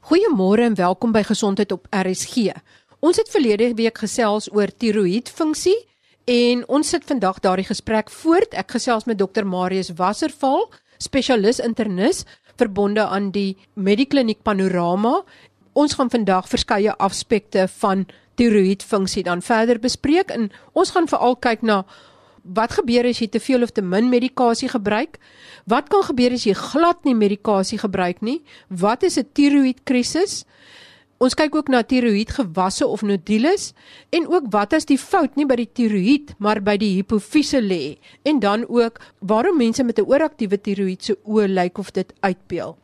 Goeiemôre en welkom by Gesondheid op RSG. Ons het verlede week gesels oor tiroïedfunksie en ons sit vandag daardie gesprek voort. Ek gesels met dokter Marius Wasserval, spesialis internis verbonde aan die Medikliniek Panorama. Ons gaan vandag verskeie aspekte van tiroïedfunksie dan verder bespreek en ons gaan veral kyk na wat gebeur as jy te veel of te min medikasie gebruik? Wat kan gebeur as jy glad nie medikasie gebruik nie? Wat is 'n tiroïedkrisis? Ons kyk ook na tiroïedgewasse of nodules en ook wat as die fout nie by die tiroïed maar by die hipofise lê en dan ook waarom mense met 'n ooraktiewe tiroïed se oë lyk of dit uitbeel.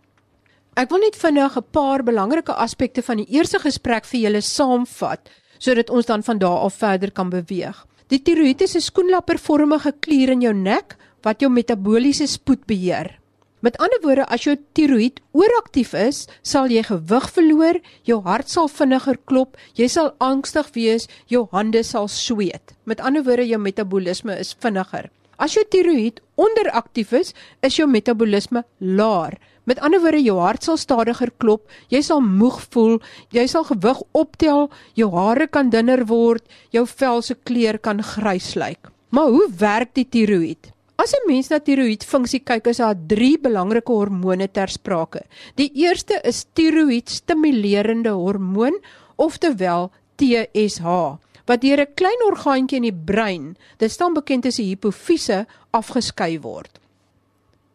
Ek wil net vinnig 'n paar belangrike aspekte van die eerste gesprek vir julle saamvat sodat ons dan van daar af verder kan beweeg. Die 'n skoenlappervormige klier in jou nek wat jou metabooliese spoed beheer. Met ander woorde, as jou tiroïed ooraktief is, sal jy gewig verloor, jou hart sal vinniger klop, jy sal angstig wees, jou hande sal sweet. Met ander woorde, jou metabolisme is vinniger. As jou tiroïed onderaktief is, is jou metabolisme laer. Met ander woorde, jou hart sal stadiger klop, jy sal moeg voel, jy sal gewig optel, jou hare kan dunner word, jou vel se kleur kan grys lyk. Maar hoe werk die tiroïed? As 'n mens na tiroïedfunksie kyk, is daar drie belangrike hormone ter sprake. Die eerste is tiroïed stimulerende hormoon, oftewel TSH, wat deur 'n klein orgaantjie in die brein, dit staan bekend as die hipofise, afgeskei word.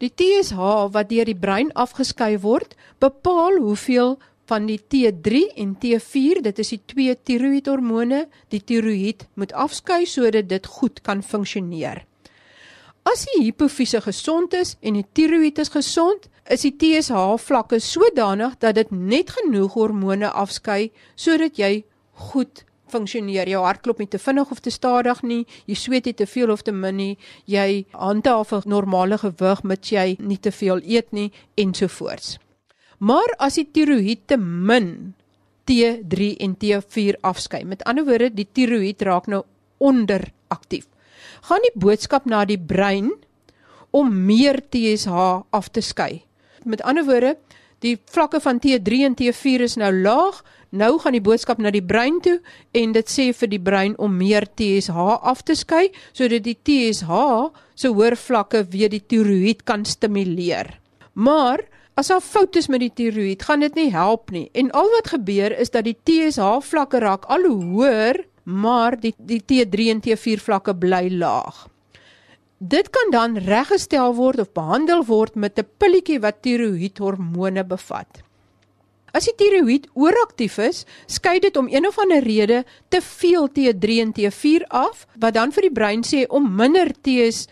Die TSH wat deur die brein afgeskei word, bepaal hoeveel van die T3 en T4, dit is die twee tiroïedhormone, die tiroïed moet afskei sodat dit goed kan funksioneer. As die hipofise gesond is en die tiroïed is gesond, is die TSH vlakke sodanig dat dit net genoeg hormone afskei sodat jy goed funksioneer. Jou hart klop nie te vinnig of te stadig nie. Jy sweet nie te veel of te min nie. Jy handhaaf 'n normale gewig met jy nie te veel eet nie ensovoorts. Maar as die tiroïed te min T3 en T4 afskei, met ander woorde die tiroïed raak nou onderaktief. Gaan die boodskap na die brein om meer TSH af te skei. Met ander woorde, die vlakke van T3 en T4 is nou laag, Nou gaan die boodskap na die brein toe en dit sê vir die brein om meer TSH af te skei sodat die TSH se hoër vlakke weer die tiroïed kan stimuleer. Maar as daar foute is met die tiroïed, gaan dit nie help nie. En al wat gebeur is dat die TSH vlakke raak al hoër, maar die die T3 en T4 vlakke bly laag. Dit kan dan reggestel word of behandel word met 'n pilletjie wat tiroïedhormone bevat. As die tiroïed ooraktief is, skei dit om een of ander rede te veel T3 en T4 af, wat dan vir die brein sê om minder TSH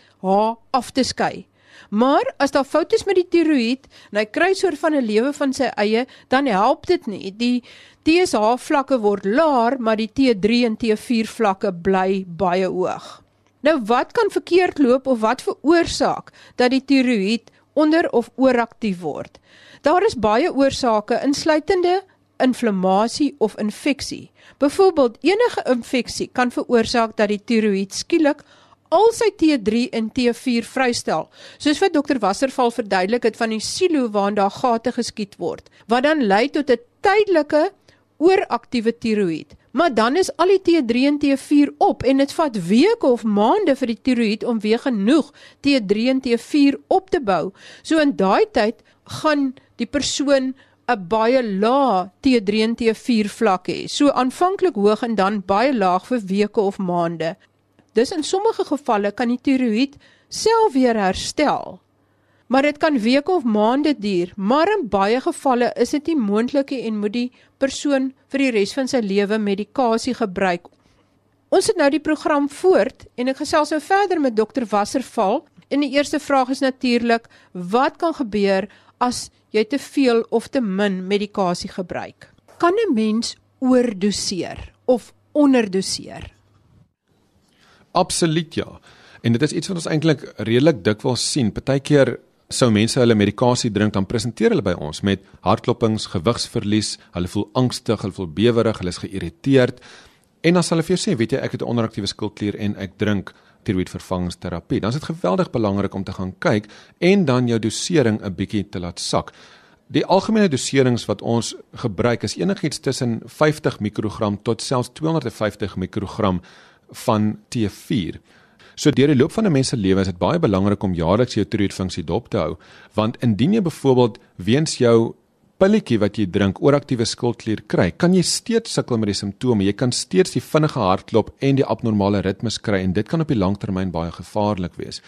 af te skei. Maar as daar foute is met die tiroïed en hy kry soort van 'n lewe van sy eie, dan help dit nie. Die TSH vlakke word laer, maar die T3 en T4 vlakke bly baie hoog. Nou wat kan verkeerd loop of wat veroorsaak dat die tiroïed onder of ooraktief word? Daar is baie oorsake insluitende inflammasie of infeksie. Byvoorbeeld enige infeksie kan veroorsaak dat die tiroïed skielik al sy T3 en T4 vrystel, soos wat dokter Wasserval verduidelik het van die silo waarin daar gate geskiet word, wat dan lei tot 'n tydelike ooraktiewe tiroïed. Maar dan is al die T3 en T4 op en dit vat weke of maande vir die tiroïed om weer genoeg T3 en T4 op te bou. So in daai tyd gaan die persoon 'n baie lae T3 en T4 vlak hê. So aanvanklik hoog en dan baie laag vir weke of maande. Dis in sommige gevalle kan die tiroïed self weer herstel. Maar dit kan weke of maande duur, maar in baie gevalle is dit nie moontlik en moet die persoon vir die res van sy lewe medikasie gebruik. Ons het nou die program voort en ek gesels nou verder met dokter Wasserval. En die eerste vraag is natuurlik, wat kan gebeur as jy te veel of te min medikasie gebruik. Kan 'n mens oordoseer of onderdoseer? Absoluut ja. En dit is iets wat ons eintlik redelik dikwels sien. Partykeer sou mense hulle medikasie drink dan presenteer hulle by ons met hartklopings, gewigsverlies, hulle voel angstig, hulle voel bewerig, hulle is geïrriteerd. En dan sal hulle vir jou sê, weet jy, ek het 'n onderaktiewe skildklier en ek drink tiroïedvervangingsterapie. Dan is dit geweldig belangrik om te gaan kyk en dan jou dosering 'n bietjie te laat sak. Die algemene doserings wat ons gebruik is enigiets tussen 50 mikrogram tot selfs 250 mikrogram van T4. So deur die loop van 'n mens se lewe is dit baie belangrik om jaarliks jou tiroïedfunksie dop te hou, want indien jy byvoorbeeld weens jou pilletjie wat jy drink ooraktiewe skildklier kry, kan jy steeds sukkel met die simptome. Jy kan steeds die vinnige hartklop en die abnormale ritmes kry en dit kan op die langtermyn baie gevaarlik wees.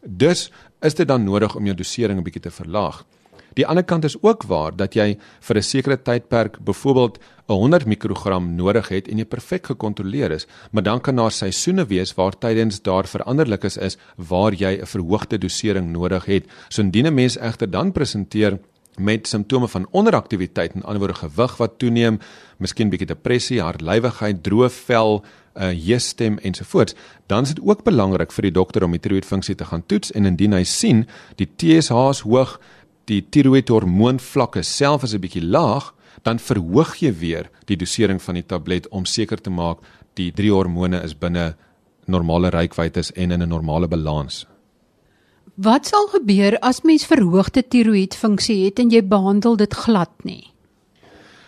Dus is dit dan nodig om jou dosering 'n bietjie te verlaag. Die ander kant is ook waar dat jy vir 'n sekere tydperk byvoorbeeld 100 mikrogram nodig het en jy perfek gekontroleer is, maar dan kan daar seisoene wees waar tydens daar veranderlikes is waar jy 'n verhoogde dosering nodig het. So indien 'n mens egter dan presenteer met simptome van onderaktiwiteit, en anderswoorde gewig wat toeneem, miskien bietjie depressie, hartlywigheid, droë vel, 'n uh, jeesstem ensovoorts, dan is dit ook belangrik vir die dokter om die tiroïedfunksie te gaan toets en indien hy sien die TSH is hoog, die tiroïedhormoonvlakke self is 'n bietjie laag, dan verhoog jy weer die dosering van die tablet om seker te maak die drie hormone is binne normale reikwytes en in 'n normale balans. Wat sal gebeur as mens verhoogde tiroïedfunksie het en jy behandel dit glad nie?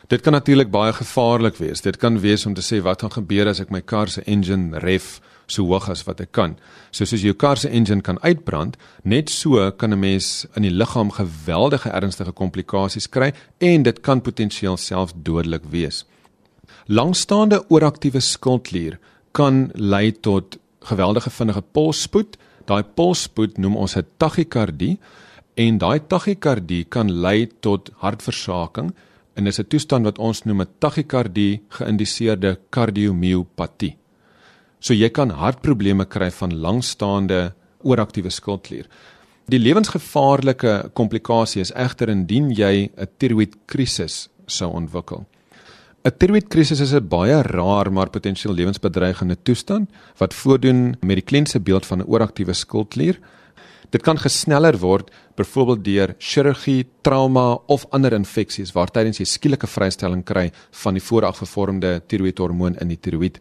Dit kan natuurlik baie gevaarlik wees. Dit kan wees om te sê wat gaan gebeur as ek my kar se engine ref so hoog as wat ek kan. So soos jou kar se engine kan uitbrand, net so kan 'n mens in die liggaam geweldige ernstige komplikasies kry en dit kan potensieel self dodelik wees. Langstaande ooraktiewe skildklier kan lei tot geweldige vinnige polsspoed. Daai polsspoed noem ons 'n tachykardie en daai tachykardie kan lei tot hartversaking en dis 'n toestand wat ons noem 'n tachykardie geïndiseerde kardiomiopatie. So jy kan hartprobleme kry van langstaande ooraktiewe skildklier. Die lewensgevaarlike komplikasie is egter indien jy 'n tiroïedkrisis sou ontwikkel. 'n Tiroïedkrisis is 'n baie raar maar potensieel lewensbedreigende toestand wat voordoen met die kliniese beeld van 'n ooraktiewe skildklier. Dit kan gesneller word byvoorbeeld deur chirurgie, trauma of ander infeksies waar tydens jy skielike vrystelling kry van die vooraf gevormde tiroïedhormoon in die tiroïed.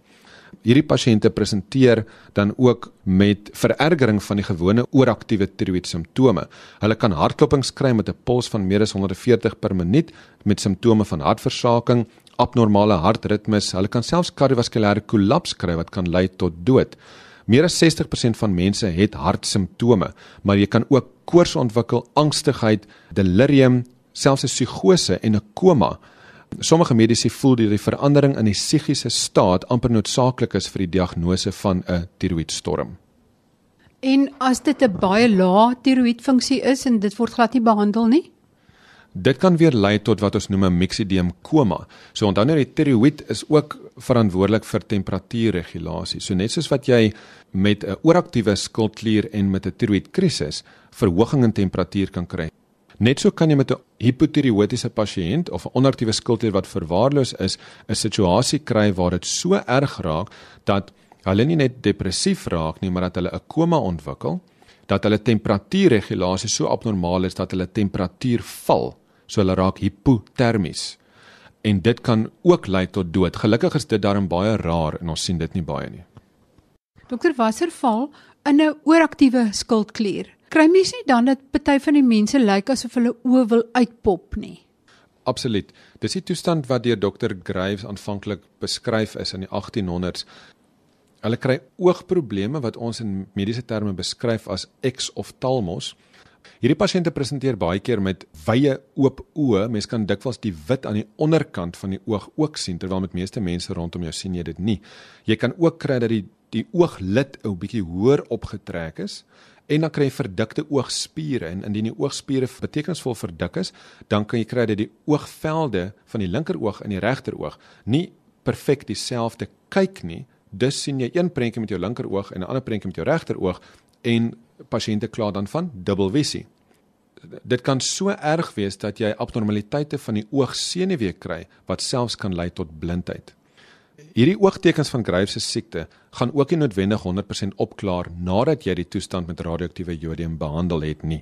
Hierdie pasiënte presenteer dan ook met verergering van die gewone ooraktiewe tiroïed simptome. Hulle kan hartklopings kry met 'n puls van meer as 140 per minuut met simptome van hartversaking, abnormale hartritmes. Hulle kan selfs kardiovaskulêre kollaps kry wat kan lei tot dood. Meer as 60% van mense het hartsimptome, maar jy kan ook koors ontwikkel, angstigheid, delirium, selfs 'n psigose en 'n koma. Sommige mediese voel dat die verandering in die psigiese staat amper noodsaaklik is vir die diagnose van 'n tiroïedstorm. En as dit 'n baie lae tiroïedfunksie is en dit word glad nie behandel nie? Dit kan weer lei tot wat ons noem 'n myxedem koma. So onthou net die tiroïed is ook verantwoordelik vir temperatuurregulasie. So net soos wat jy met 'n ooraktiewe skildklier en met 'n tiroïedkrisis verhoging in temperatuur kan kry, Net so kan jy met 'n hipotiroïdiese pasiënt of 'n onaktiewe skildklier wat verwaarloos is, 'n situasie kry waar dit so erg raak dat hulle nie net depressief raak nie, maar dat hulle 'n koma ontwikkel, dat hulle temperatuurregulasie so abnormaal is dat hulle temperatuur val, so hulle raak hipotermies. En dit kan ook lei tot dood. Gelukkig is dit daarom baie rar en ons sien dit nie baie nie. Dokter Wasserval in 'n ooraktiewe skildklier kry mens nie dan dat party van die mense lyk asof hulle oë wil uitpop nie. Absoluut. Dis die toestand wat deur Dr. Graves aanvanklik beskryf is in die 1800s. Hulle kry oogprobleme wat ons in mediese terme beskryf as exophthalmos. Hierdie pasiënte presenteer baie keer met wye oop oë. Mens kan dikwels die wit aan die onderkant van die oog ook sien terwyl met meeste mense rondom jou sien jy dit nie. Jy kan ook kry dat die die ooglid 'n bietjie hoër opgetrek is en dan kry jy verdikte oogspiere en indien die oogspiere betekenisvol verdik is, dan kan jy kry dat die oogvelde van die linkeroog en die regteroog nie perfek dieselfde kyk nie. Dus sien jy een prentjie met jou linkeroog en 'n ander prentjie met jou regteroog en pasiënte kla dan van dubbelvisie. Dit kan so erg wees dat jy abnormaliteite van die oogsenuwee kry wat selfs kan lei tot blindheid. Hierdie oogtekens van Graves se siekte gaan ook nie noodwendig 100% opklaar nadat jy die toestand met radioaktiewe jodium behandel het nie.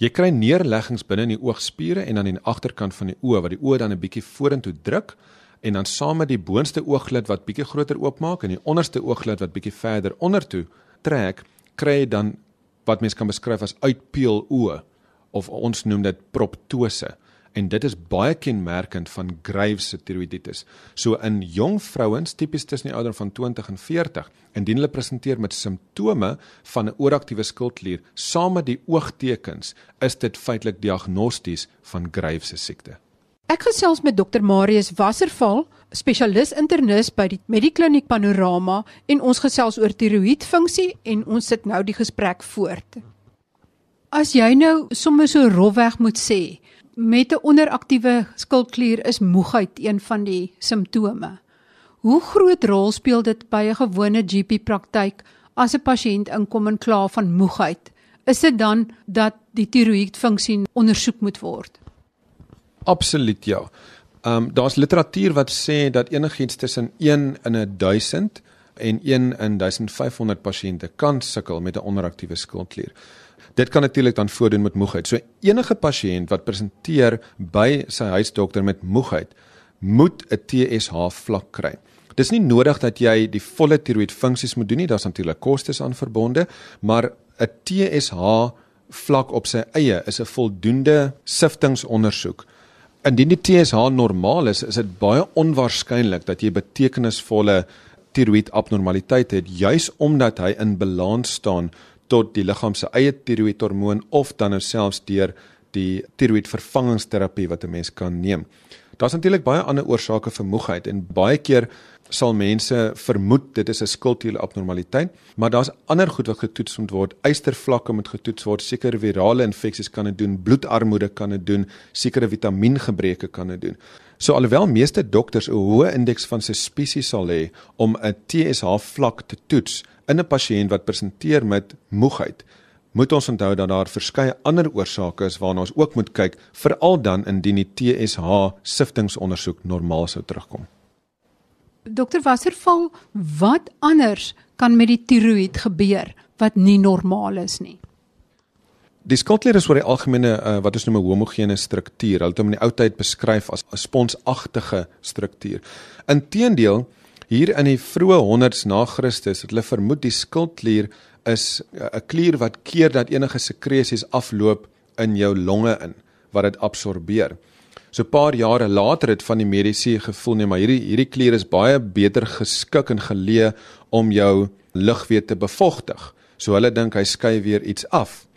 Jy kry neerleggings binne in die oogspiere en aan die agterkant van die oë wat die oë dan 'n bietjie vorentoe druk en dan saam met die boonste ooglid wat bietjie groter oopmaak en die onderste ooglid wat bietjie verder ondertoe trek, kry jy dan wat mens kan beskryf as uitpeel oë of ons noem dit proptose en dit is baie kenmerkend van Graves se tiroïditis. So in jong vrouens tipies tussen die ouderdom van 20 en 40, indien hulle presenteer met simptome van 'n ooraktiewe skildklier saam met die oogtekens, is dit feitelik diagnosties van Graves se siekte. Ek gesels met dokter Marius Wasserval, spesialis internis by die Medikliniek Panorama en ons gesels oor tiroïedfunksie en ons sit nou die gesprek voort. As jy nou sommer so rofweg moet sê, met 'n onderaktiewe skildklier is moegheid een van die simptome. Hoe groot rol speel dit by 'n gewone GP praktyk as 'n pasiënt inkom en kla van moegheid? Is dit dan dat die tiroïedfunksie ondersoek moet word? Absoluut ja. Ehm um, daar's literatuur wat sê dat enigiets tussen 1 in 'n 1000 en 1 in 1500 pasiënte kan sukkel met 'n onderaktiewe skildklier. Dit kan natuurlik dan voordoen met moegheid. So enige pasiënt wat presenteer by sy huisdokter met moegheid, moet 'n TSH vlak kry. Dis nie nodig dat jy die volle tiroïed funksies moet doen nie, daar's natuurlik kostes aan verbonde, maar 'n TSH vlak op sy eie is 'n voldoende siftingsondersoek. Indien die TSH normaal is, is dit baie onwaarskynlik dat jy betekenisvolle tiroïed abnormaliteite het juis omdat hy in balans staan tot die liggaam se eie tiroïedhormoon of dan nou selfs deur die tiroïed vervangingsterapie wat 'n mens kan neem. Daar's natuurlik baie ander oorsake vir moegheid en baie keer sal mense vermoed dit is 'n skildklier abnormaliteit, maar daar's ander goed wat getoets moet word. Eistervlakke moet getoets word, sekere virale infeksies kan dit doen, bloedarmoede kan dit doen, sekere vitamiengebreke kan dit doen. So alhoewel meeste dokters 'n hoë indeks van suspisie sal hê om 'n TSH vlak te toets, in 'n pasiënt wat presenteer met moegheid, moet ons onthou dat daar verskeie ander oorsake is waarna ons ook moet kyk, veral dan indien die TSH siftingsondersoek normaal sou terugkom. Dokter Wasserval, wat anders kan met die tiroïed gebeur wat nie normaal is nie? Die skildklier is oor die algemene uh, wat ons noem 'n homogene struktuur. Hulle het hom in die ou tyd beskryf as 'n sponsagtige struktuur. Inteendeel, Hier in die vroeë 100s na Christus het hulle vermoed die skildklier is 'n klier wat keer dat enige sekresies afloop in jou longe in wat dit absorbeer. So 'n paar jare later het van die medisy gevoel nee, maar hierdie hierdie klier is baie beter geskik en geleë om jou lugweë te bevochtig. So hulle dink hy skei weer iets af.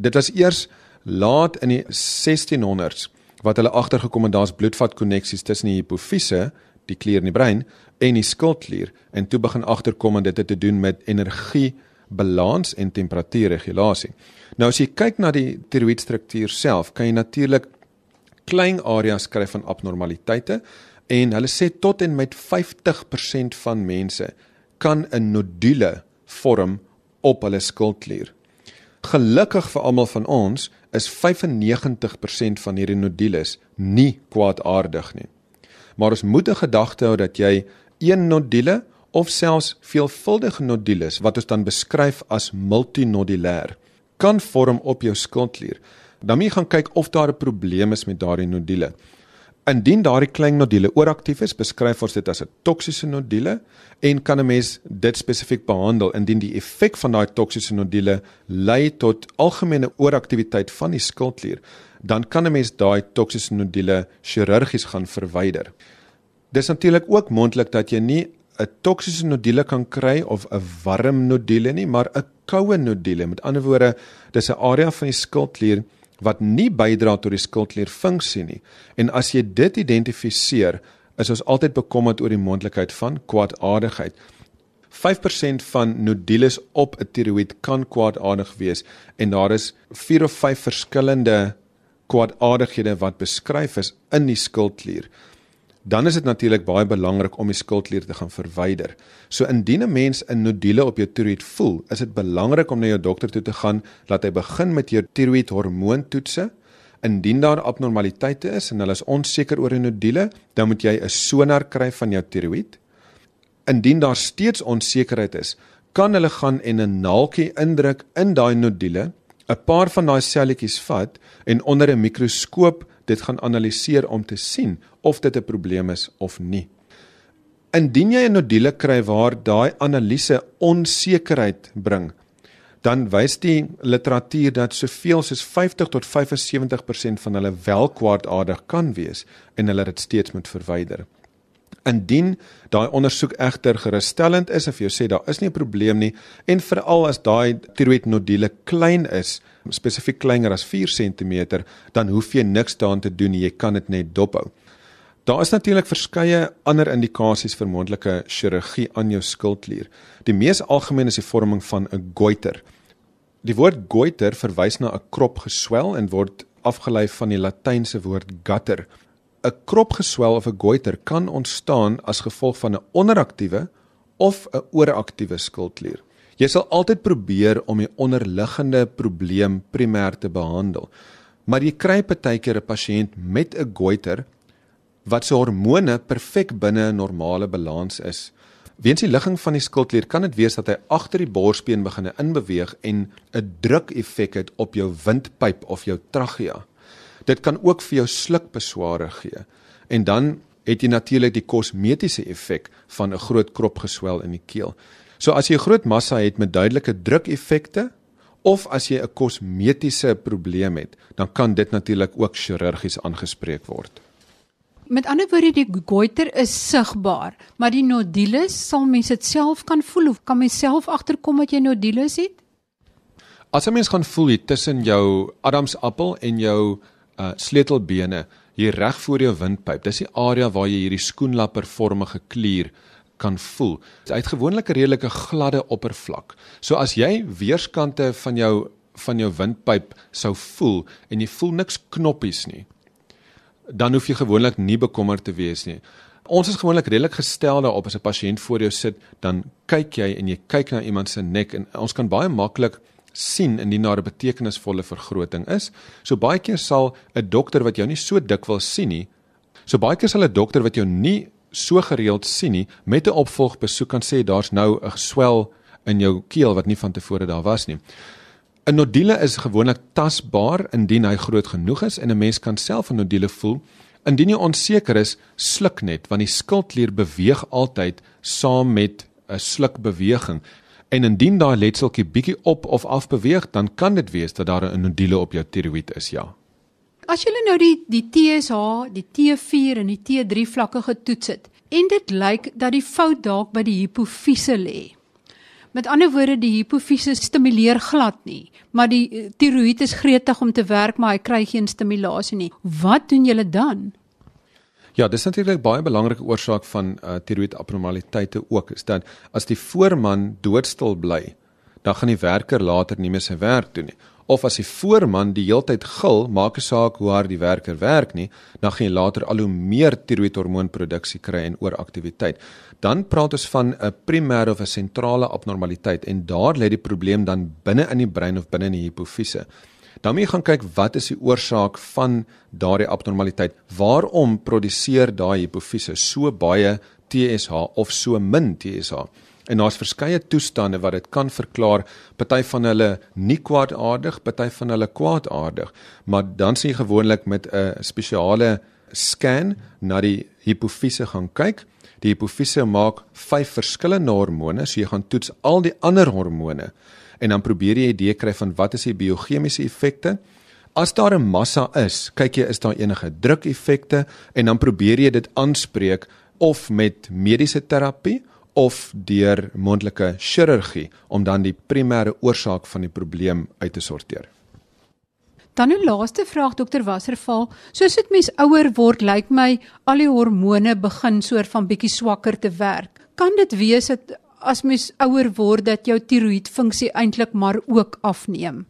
Dit was eers laat in die 1600s wat hulle agtergekom het daar's bloedvatkoneksies tussen die hipofise, die klier in die brein en die skildklier en toe begin agterkom en dit het te doen met energie balans en temperatuurregulasie. Nou as jy kyk na die tiroïedstruktuur self, kan jy natuurlik klein areas kry van abnormaliteite en hulle sê tot en met 50% van mense kan 'n nodule vorm op hulle skildklier. Gelukkig vir almal van ons is 95% van hierdie nodules nie kwaadaardig nie. Maar ons moet 'n gedagte hou dat jy een nodule of selfs veelvuldige nodules wat ons dan beskryf as multinodulêr kan vorm op jou skildklier. Dan moet jy gaan kyk of daar 'n probleem is met daardie nodule. Indien daardie klein nodule ooraktief is, beskryf ons dit as 'n toksiese nodule en kan 'n mens dit spesifiek behandel indien die effek van daai toksiese nodule lei tot algemene ooraktiwiteit van die skildklier, dan kan 'n mens daai toksiese nodule chirurgies gaan verwyder. Dis natuurlik ook moontlik dat jy nie 'n toksiese nodule kan kry of 'n warm nodule nie, maar 'n koue nodule. Met ander woorde, dis 'n area van die skildklier wat nie bydra tot die skildklierfunksie nie. En as jy dit identifiseer, is ons altyd bekommerd oor die moontlikheid van kwaadaardigheid. 5% van nodules op 'n tiroïed kan kwaadaardig wees en daar is 4 of 5 verskillende kwaadaardighede wat beskryf is in die skildklier dan is dit natuurlik baie belangrik om die skildklier te gaan verwyder. So indien 'n mens 'n nodule op jou tiroïed voel, is dit belangrik om na jou dokter toe te gaan laat hy begin met jou tiroïed hormoontoetse. Indien daar abnormaliteite is en hulle is onseker oor 'n nodule, dan moet jy 'n sonar kry van jou tiroïed. Indien daar steeds onsekerheid is, kan hulle gaan en 'n naaltjie indruk in daai nodule, 'n paar van daai selletjies vat en onder 'n mikroskoop dit gaan analiseer om te sien of dit 'n probleem is of nie. Indien jy 'n nodule kry waar daai analise onsekerheid bring, dan wys die literatuur dat soveel soos 50 tot 75% van hulle wel kwaadaardig kan wees en hulle dit steeds moet verwyder. Indien daai ondersoek egter gerusstellend is of jy sê daar is nie 'n probleem nie en veral as daai tiroïednodule klein is, spesifiek kleiner as 4 cm, dan hoef jy niks daaraan te doen jy kan dit net dophou. Daar is natuurlik verskeie ander indikasies vir moontlike chirurgie aan jou skildklier. Die mees algemeen is die vorming van 'n goiter. Die woord goiter verwys na 'n krop geswel en word afgelei van die latynse woord gutter. 'n Krop geswel of 'n goiter kan ontstaan as gevolg van 'n onderaktiewe of 'n ooraktiewe skildklier. Jy sal altyd probeer om die onderliggende probleem primêr te behandel. Maar jy kry partykeer 'n pasiënt met 'n goiter wat se hormone perfek binne 'n normale balans is. Weens die ligging van die skildklier kan dit wees dat hy agter die borsbeen begin inbeweeg en 'n druk effek het op jou windpyp of jou trachea. Dit kan ook vir jou slukbesware gee. En dan het jy natuurlik die kosmetiese effek van 'n groot krop geswel in die keel. So as jy 'n groot massa het met duidelike drukeffekte of as jy 'n kosmetiese probleem het, dan kan dit natuurlik ook chirurgies aangespreek word. Met ander woorde die goiter is sigbaar, maar die nodules sal mens dit self kan voel of kan mens self agterkom dat jy nodules het? As 'n mens gaan voel hier tussen jou adamsappel en jou uh sleutelbene hier reg voor jou windpyp. Dis die area waar jy hierdie skoenlappervormige klier kan voel. Dit het gewoonlik 'n redelike gladde oppervlak. So as jy weerskante van jou van jou windpyp sou voel en jy voel niks knoppies nie, dan hoef jy gewoonlik nie bekommerd te wees nie. Ons is gewoonlik redelik gestel daarop as 'n pasiënt voor jou sit, dan kyk jy en jy kyk na iemand se nek en ons kan baie maklik sien indien daar 'n betekenisvolle vergroting is. So baie keer sal 'n dokter wat jou nie so dikwels sien nie, so baie keer sal 'n dokter wat jou nie so gereeld sien nie, met 'n opvolgbesoek kan sê daar's nou 'n swel in jou keel wat nie van tevore daar was nie. 'n Nodule is gewoonlik tasbaar indien hy groot genoeg is en 'n mens kan self 'n nodule voel. Indien jy onseker is, sluk net want die skildklier beweeg altyd saam met 'n slukbeweging. En indien daai letseltjie bietjie op of af beweeg, dan kan dit wees dat daar 'n nodule op jou tiroïed is, ja. As jy nou die die TSH, die T4 en die T3 vlakke getoets het en dit lyk dat die fout dalk by die hipofise lê. Met ander woorde die hipofise stimuleer glad nie, maar die eh, tiroïed is gretig om te werk maar hy kry geen stimulasie nie. Wat doen julle dan? Ja, dis natuurlik baie belangrike oorsaak van uh, tiroïed abnormaliteite ook is dat as die voorman doodstil bly, dan gaan die werker later nie meer sy werk doen nie of as die voorman die heeltyd gil, maak 'n saak hoe hard die werker werk nie, dan gaan jy later al hoe meer tiroïedhormoonproduksie kry en ooraktiwiteit. Dan praat ons van 'n primêre of 'n sentrale abnormaliteit en daar lê die probleem dan binne in die brein of binne in die hipofise. Dan moet jy gaan kyk wat is die oorsaak van daardie abnormaliteit? Waarom produseer daai hipofise so baie TSH of so min TSH? En daar's verskeie toestande wat dit kan verklaar. Party van hulle nie kwaadaardig, party van hulle kwaadaardig, maar dan sien jy gewoonlik met 'n spesiale scan na die hipofise gaan kyk. Die hipofise maak vyf verskillende hormone, so jy gaan toets al die ander hormone en dan probeer jy 'n idee kry van wat is die biochemiese effekte. As daar 'n massa is, kyk jy is daar enige drukeffekte en dan probeer jy dit aanspreek of met mediese terapie of deur moontlike chirurgie om dan die primêre oorsaak van die probleem uit te sorteer. Dan 'n laaste vraag dokter Wasserval, soos dit mens ouer word, lyk my al die hormone begin soort van bietjie swakker te werk. Kan dit wees dat as mens ouer word dat jou tiroïedfunksie eintlik maar ook afneem?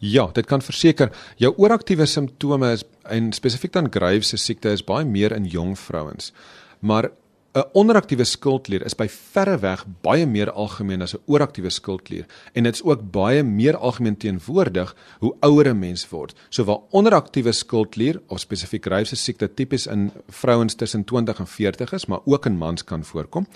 Ja, dit kan verseker jou ooraktiewe simptome is en spesifiek dan Graves se siekte is baie meer in jong vrouens. Maar 'n onderaktiewe skildklier is by verre weg baie meer algemeen as 'n ooraktiewe skildklier en dit is ook baie meer algemeen teenwoordig hoe ouer 'n mens word. So waar onderaktiewe skildklier of spesifiek Graves se siekte tipies in vrouens tussen 20 en 40 is, maar ook in mans kan voorkom,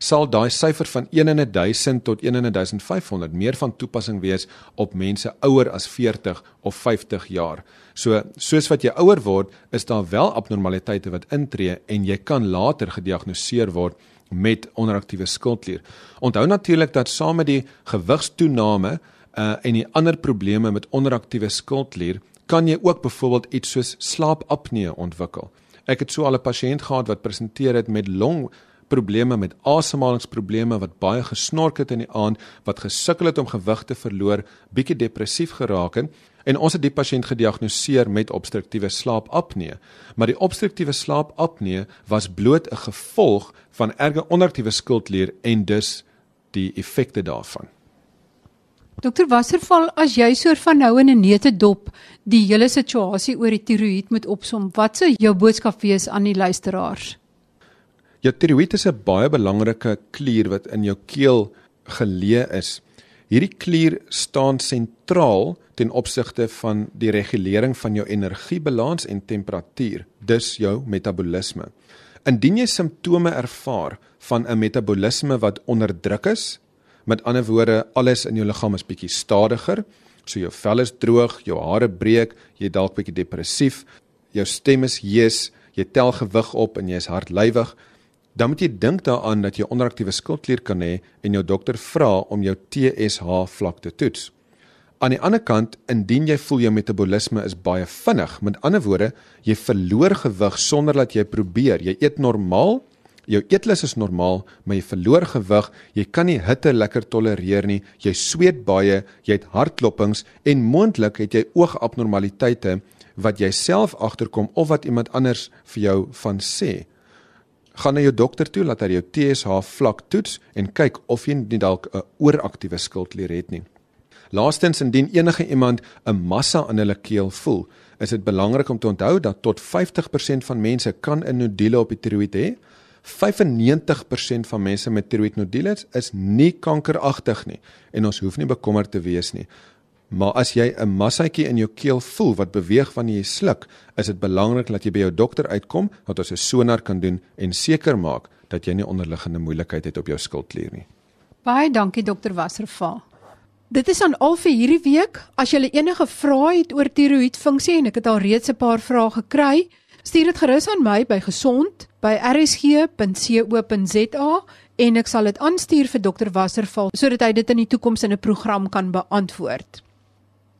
sal daai syfer van 1 in 1000 tot 1 in 1500 meer van toepassing wees op mense ouer as 40 of 50 jaar. So soos wat jy ouer word, is daar wel abnormaliteite wat intree en jy kan later gediagnoseer word met onderaktiewe skildklier. Onthou natuurlik dat saam met die gewigstoename uh en die ander probleme met onderaktiewe skildklier kan jy ook byvoorbeeld iets soos slaapapnee ontwikkel. Ek het so al 'n pasiënt gehad wat presenteer het met long probleme met asemhalingsprobleme wat baie gesnork het in die aand, wat gesukkel het om gewig te verloor, bietjie depressief geraak het en ons het die pasiënt gediagnoseer met obstruktiewe slaapapnee. Maar die obstruktiewe slaapapnee was bloot 'n gevolg van erge onderaktiewe skildklier en dus die effekte daarvan. Dokter Wasserval, as jy soort van nou in 'n neute dop die hele situasie oor die tiroïed moet opsom, wat sou jou boodskap wees aan die luisteraars? Jou tiroïed is 'n baie belangrike klier wat in jou keel geleë is. Hierdie klier staan sentraal ten opsigte van die regulering van jou energiebalans en temperatuur, dus jou metabolisme. Indien jy simptome ervaar van 'n metabolisme wat onderdruk is, Met ander woorde, alles in jou liggaam is bietjie stadiger. So jou vel is droog, jou hare breek, jy dalk bietjie depressief, jou stem is hees, jy tel gewig op en jy is hardlywig. Dan moet jy dink daaraan dat jy onderaktiewe skildklier kan hê en jou dokter vra om jou TSH vlak te toets. Aan die ander kant, indien jy voel jou metabolisme is baie vinnig, met ander woorde, jy verloor gewig sonder dat jy probeer, jy eet normaal, jou eetlus is normaal, maar jy verloor gewig, jy kan nie hitte lekker tolereer nie, jy sweet baie, jy het hartklopings en moontlik het jy oogabnormaliteite wat jy self agterkom of wat iemand anders vir jou van sê. Gaan na jou dokter toe laat hy jou TSH vlak toets en kyk of jy nie dalk 'n ooraktiewe skildklier het nie. Laastens indien enige iemand 'n massa in hulle keel voel, is dit belangrik om te onthou dat tot 50% van mense kan 'n nodule op die tiroïed hê. 95% van mense met tiroïdnodules is nie kankeragtig nie en ons hoef nie bekommerd te wees nie. Maar as jy 'n massaatjie in jou keel voel wat beweeg wanneer jy sluk, is dit belangrik dat jy by jou dokter uitkom dat ons 'n sonar kan doen en seker maak dat jy nie onderliggende moeilikheid het op jou skildklier nie. Baie dankie dokter Wasserval. Dit is aan al vir hierdie week. As jy enige vrae het oor tiroïedfunksie en ek het al reeds 'n paar vrae gekry, Stuur dit gerus aan my by gesond@rsg.co.za en ek sal dit aanstuur vir dokter Wasserval sodat hy dit in die toekoms in 'n program kan beantwoord.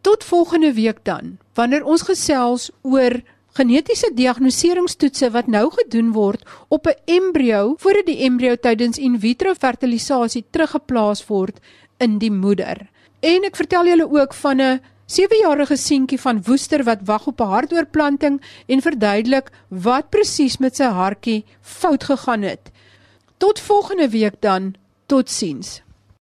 Tot volgende week dan, wanneer ons gesels oor genetiese diagnoseringstoetse wat nou gedoen word op 'n embrio voordat die embrio tydens in vitro fertilisasie teruggeplaas word in die moeder. En ek vertel julle ook van 'n 7-jarige seentjie van Woester wat wag op 'n hartoortplanting en verduidelik wat presies met sy hartjie fout gegaan het. Tot volgende week dan. Totsiens.